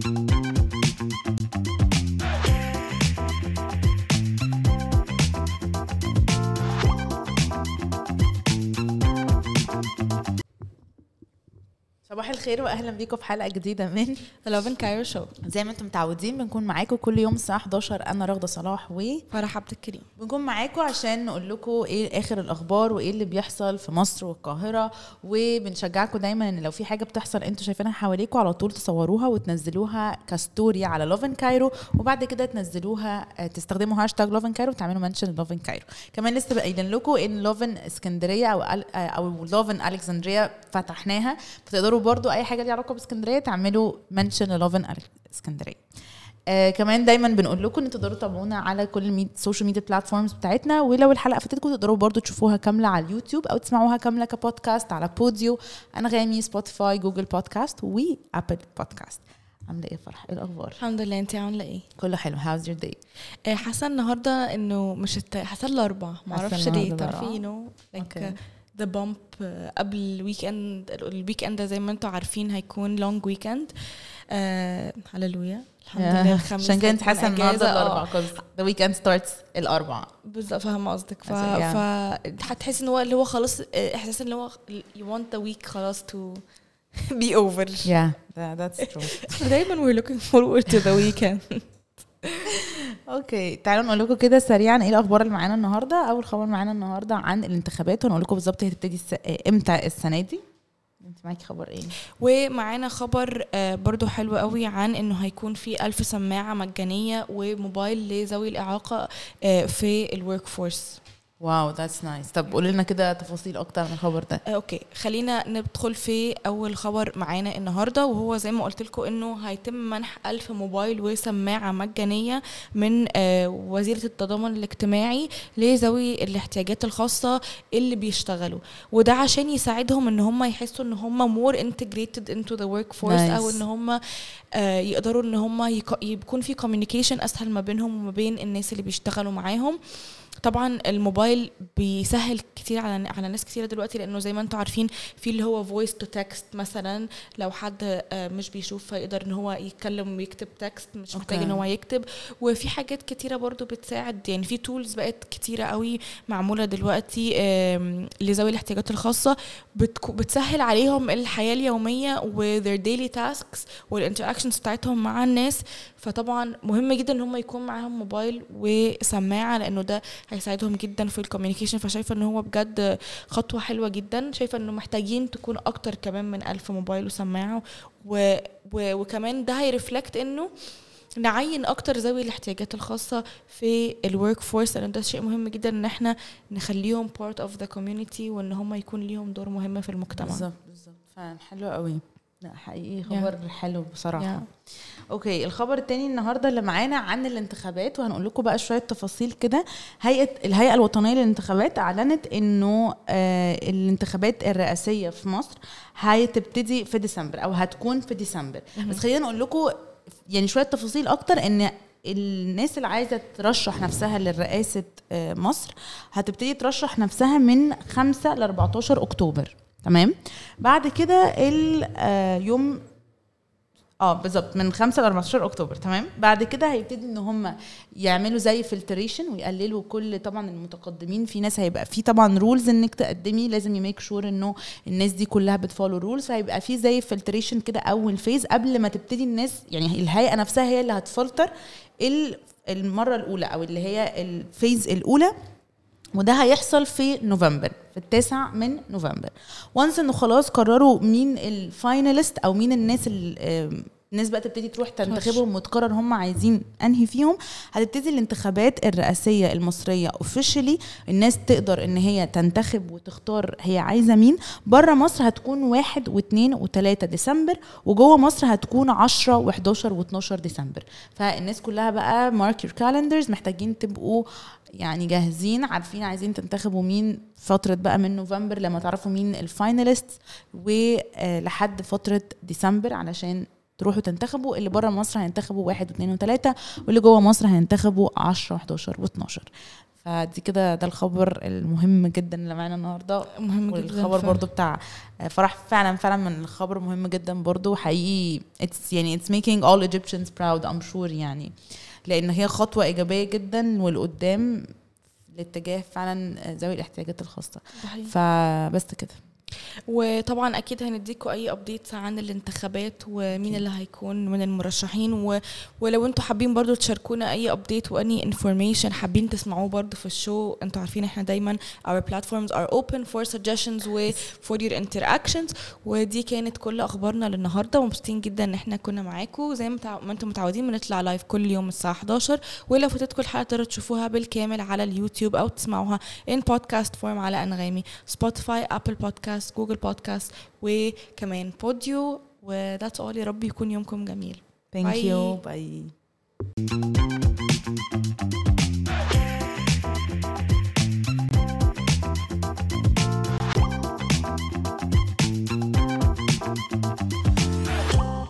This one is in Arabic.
thank you صباح الخير واهلا بيكم في حلقة جديدة من لاف ان كايرو شو زي ما أنتم متعودين بنكون معاكم كل يوم الساعة 11 أنا رغدة صلاح و فرح عبد الكريم. بنكون معاكم عشان نقول لكم إيه آخر الأخبار وإيه اللي بيحصل في مصر والقاهرة وبنشجعكم دايما إن لو في حاجة بتحصل أنتوا شايفينها حواليكم على طول تصوروها وتنزلوها ك story على Lovin Cairo وبعد كده تنزلوها آه، تستخدموا هاشتاج Lovin Cairo وتعملوا mention Lovin Cairo كمان لسه قايلين لكم إن Lovin اسكندريه أو آه، أو Lovin Alexandria فتحناها فتقدروا برضو أي حاجة ليها علاقة بإسكندرية تعملوا mention Lovin اسكندريه آه كمان دايما بنقول لكم إن تقدروا تتابعونا على كل ال med- social media platforms بتاعتنا ولو الحلقة فاتتكم تقدروا برضو تشوفوها كاملة على اليوتيوب أو تسمعوها كاملة كبودكاست على Podeo أنغامي سبوتيفاي Google Podcasts و Apple Podcasts عاملة إيه فرح؟ إيه الأخبار؟ الحمد لله. انت عاملة إيه؟ كله حلو. how's your day حاسة النهارده إنه مش الت... حاسة الاربع أعرفش ليه تعرفي. no. like the bump قبل ال weekend ال weekend زي ما أنتم عارفين هيكون long weekend hallelujah الحمد لله الخميس عشان كده انت حاسة النهارده أجازة. الاربعاء آه، because the weekend starts الأربعاء. بالظبط فاهمة قصدك. ف... هتحسي إن هو اللي هو خلاص آه، إحساس إن هو you want the week خلاص to be over. Yeah. That, that's true. دايما we're looking forward to the weekend. أوكي تعالوا نقول لكم كده سريعا إيه الأخبار اللي معانا النهارده؟ أول خبر معانا النهارده عن الانتخابات ونقول لكم بالظبط هتبتدي الس... إمتى السنة دي؟ أنت معاكي خبر إيه؟ ومعانا خبر آه، برضو حلو قوي عن إنه هيكون في ألف سماعة مجانية وموبايل لذوي الإعاقة آه، في ال workforce، wow that's nice طب قولي لنا كده تفاصيل أكتر عن الخبر ده. آه، okay. خلينا ندخل في أول خبر معانا النهارده وهو زي ما قلت لكم إنه هيتم منح ألف موبايل وسماعة مجانية من آه، وزيرة التضامن الاجتماعي لذوي الاحتياجات الخاصة اللي بيشتغلوا. وده عشان يساعدهم إن هم يحسوا إن هم more integrated into the workforce. أو إن هم آه، يقدروا إن هم يك- يكون في communication أسهل ما بينهم وما بين الناس اللي بيشتغلوا معاهم. طبعا الموبايل بيسهل كتير على على ناس كتيره دلوقتي لأنه زي ما أنتم عارفين في اللي هو voice to text مثلا لو حد آه، مش بيشوف فيقدر إن هو يتكلم ويكتب text مش محتاج. إن هو يكتب وفي حاجات كتيرة برضو بتساعد يعني في tools بقت كتيرة قوي معمولة دلوقتي لذوي الاحتياجات الخاصة بتسهل عليهم الحياة اليومية و their daily tasks وال interactions بتاعتهم مع الناس فطبعا مهم جدا إن هم يكون معاهم موبايل وسماعة لأنه ده هيساعدهم جدا في ال communication فشايفة إن هو بجد خطوة حلوة جدا. شايفة إنه محتاجين تكون أكتر كمان من ألف موبايل وسماعة. و... و... وكمان ده هي reflect إنه نعين أكتر ذوي الاحتياجات الخاصة في ال workforce لأن ده شيء مهم جدا إن إحنا نخليهم part of the community وإن هم يكون ليهم دور مهم في المجتمع. بالظبط بالظبط. فعلا حلو قوي. لا حقيقي خبر حلو بصراحة. Yeah. أوكي الخبر التاني النهارده اللي معانا عن الانتخابات وهنقول لكم بقى شوية تفاصيل كده. هيئة الهيئة الوطنية للانتخابات أعلنت إنه آه الانتخابات الرئاسية في مصر هتبتدي في ديسمبر أو هتكون في ديسمبر. بس خلينا نقول لكم يعني شوية تفاصيل أكتر إن الناس اللي عايزة ترشح نفسها لرئاسة آه، مصر هتبتدي ترشح نفسها من 5 ل 14 أكتوبر. تمام؟ بعد كده اليوم آه بالظبط من 5 ل 14 أكتوبر تمام؟ بعد كده هيبتدي إن هم يعملوا زي filtration ويقللوا كل طبعا المتقدمين. في ناس هيبقى في طبعا rules إنك تقدمي لازم ي make sure إنه الناس دي كلها بت follow rules فهيبقى في زي filtration كده أول phase قبل ما تبتدي الناس يعني الهيئة نفسها هي اللي هتفلتر ال- المرة الأولى أو اللي هي ال phase الأولى. وده هيحصل في نوفمبر في التاسع من نوفمبر. once إنه خلاص قرروا مين ال finalists أو مين الناس اللي الناس بقى تبتدي تروح تنتخبهم وتقرر هم عايزين أنهي فيهم. هتبتدي الانتخابات الرئاسية المصرية officially الناس تقدر إن هي تنتخب وتختار هي عايزة مين. بره مصر هتكون واحد واثنين وثلاثة ديسمبر وجوه مصر هتكون 10 و11 و12 ديسمبر. فالناس كلها بقى mark your calendars محتاجين تبقوا يعني جاهزين عارفين عايزين تنتخبوا مين فترة بقى من نوفمبر لما تعرفوا مين ال finalists ولحد فترة ديسمبر علشان تروحوا تنتخبوا اللي بره مصر هينتخبوا واحد واثنين وثلاثة واللي جوه مصر هينتخبوا 10 و11 و12 ف فدي كده ده الخبر المهم جدا اللي معانا النهارده. مهم جدا والخبر. برضو بتاع فرح فعلا فعلا من الخبر مهم جدا برضو حقيقي it's يعني it's making all Egyptians proud I'm sure يعني. لأن هي خطوة إيجابية جدا والقدام لاتجاه فعلا ذوي الاحتياجات الخاصة. فبس كده. وطبعا أكيد هنديكوا أي updates عن الانتخابات ومين اللي هيكون من المرشحين و... ولو أنتوا حابين برضو تشاركونا أي update و any information حابين تسمعوه برضو في ال show أنتوا عارفين إحنا دايما our platforms are open for suggestions و for your interactions. ودي كانت كل أخبارنا للنهاردة ومبسوطين جدا إن إحنا كنا معاكم زي ما ما أنتم متعودين بنطلع live كل يوم الساعة 11 ولو فاتتكم الحلقة تقدروا تشوفوها بالكامل على اليوتيوب أو تسمعوها in podcast form على أنغامي سبوتيفاي ابل بودكاست جوجل بودكاست وكمان بوديو. و that's all يا رب يكون يومكم جميل. Thank Bye. you bye.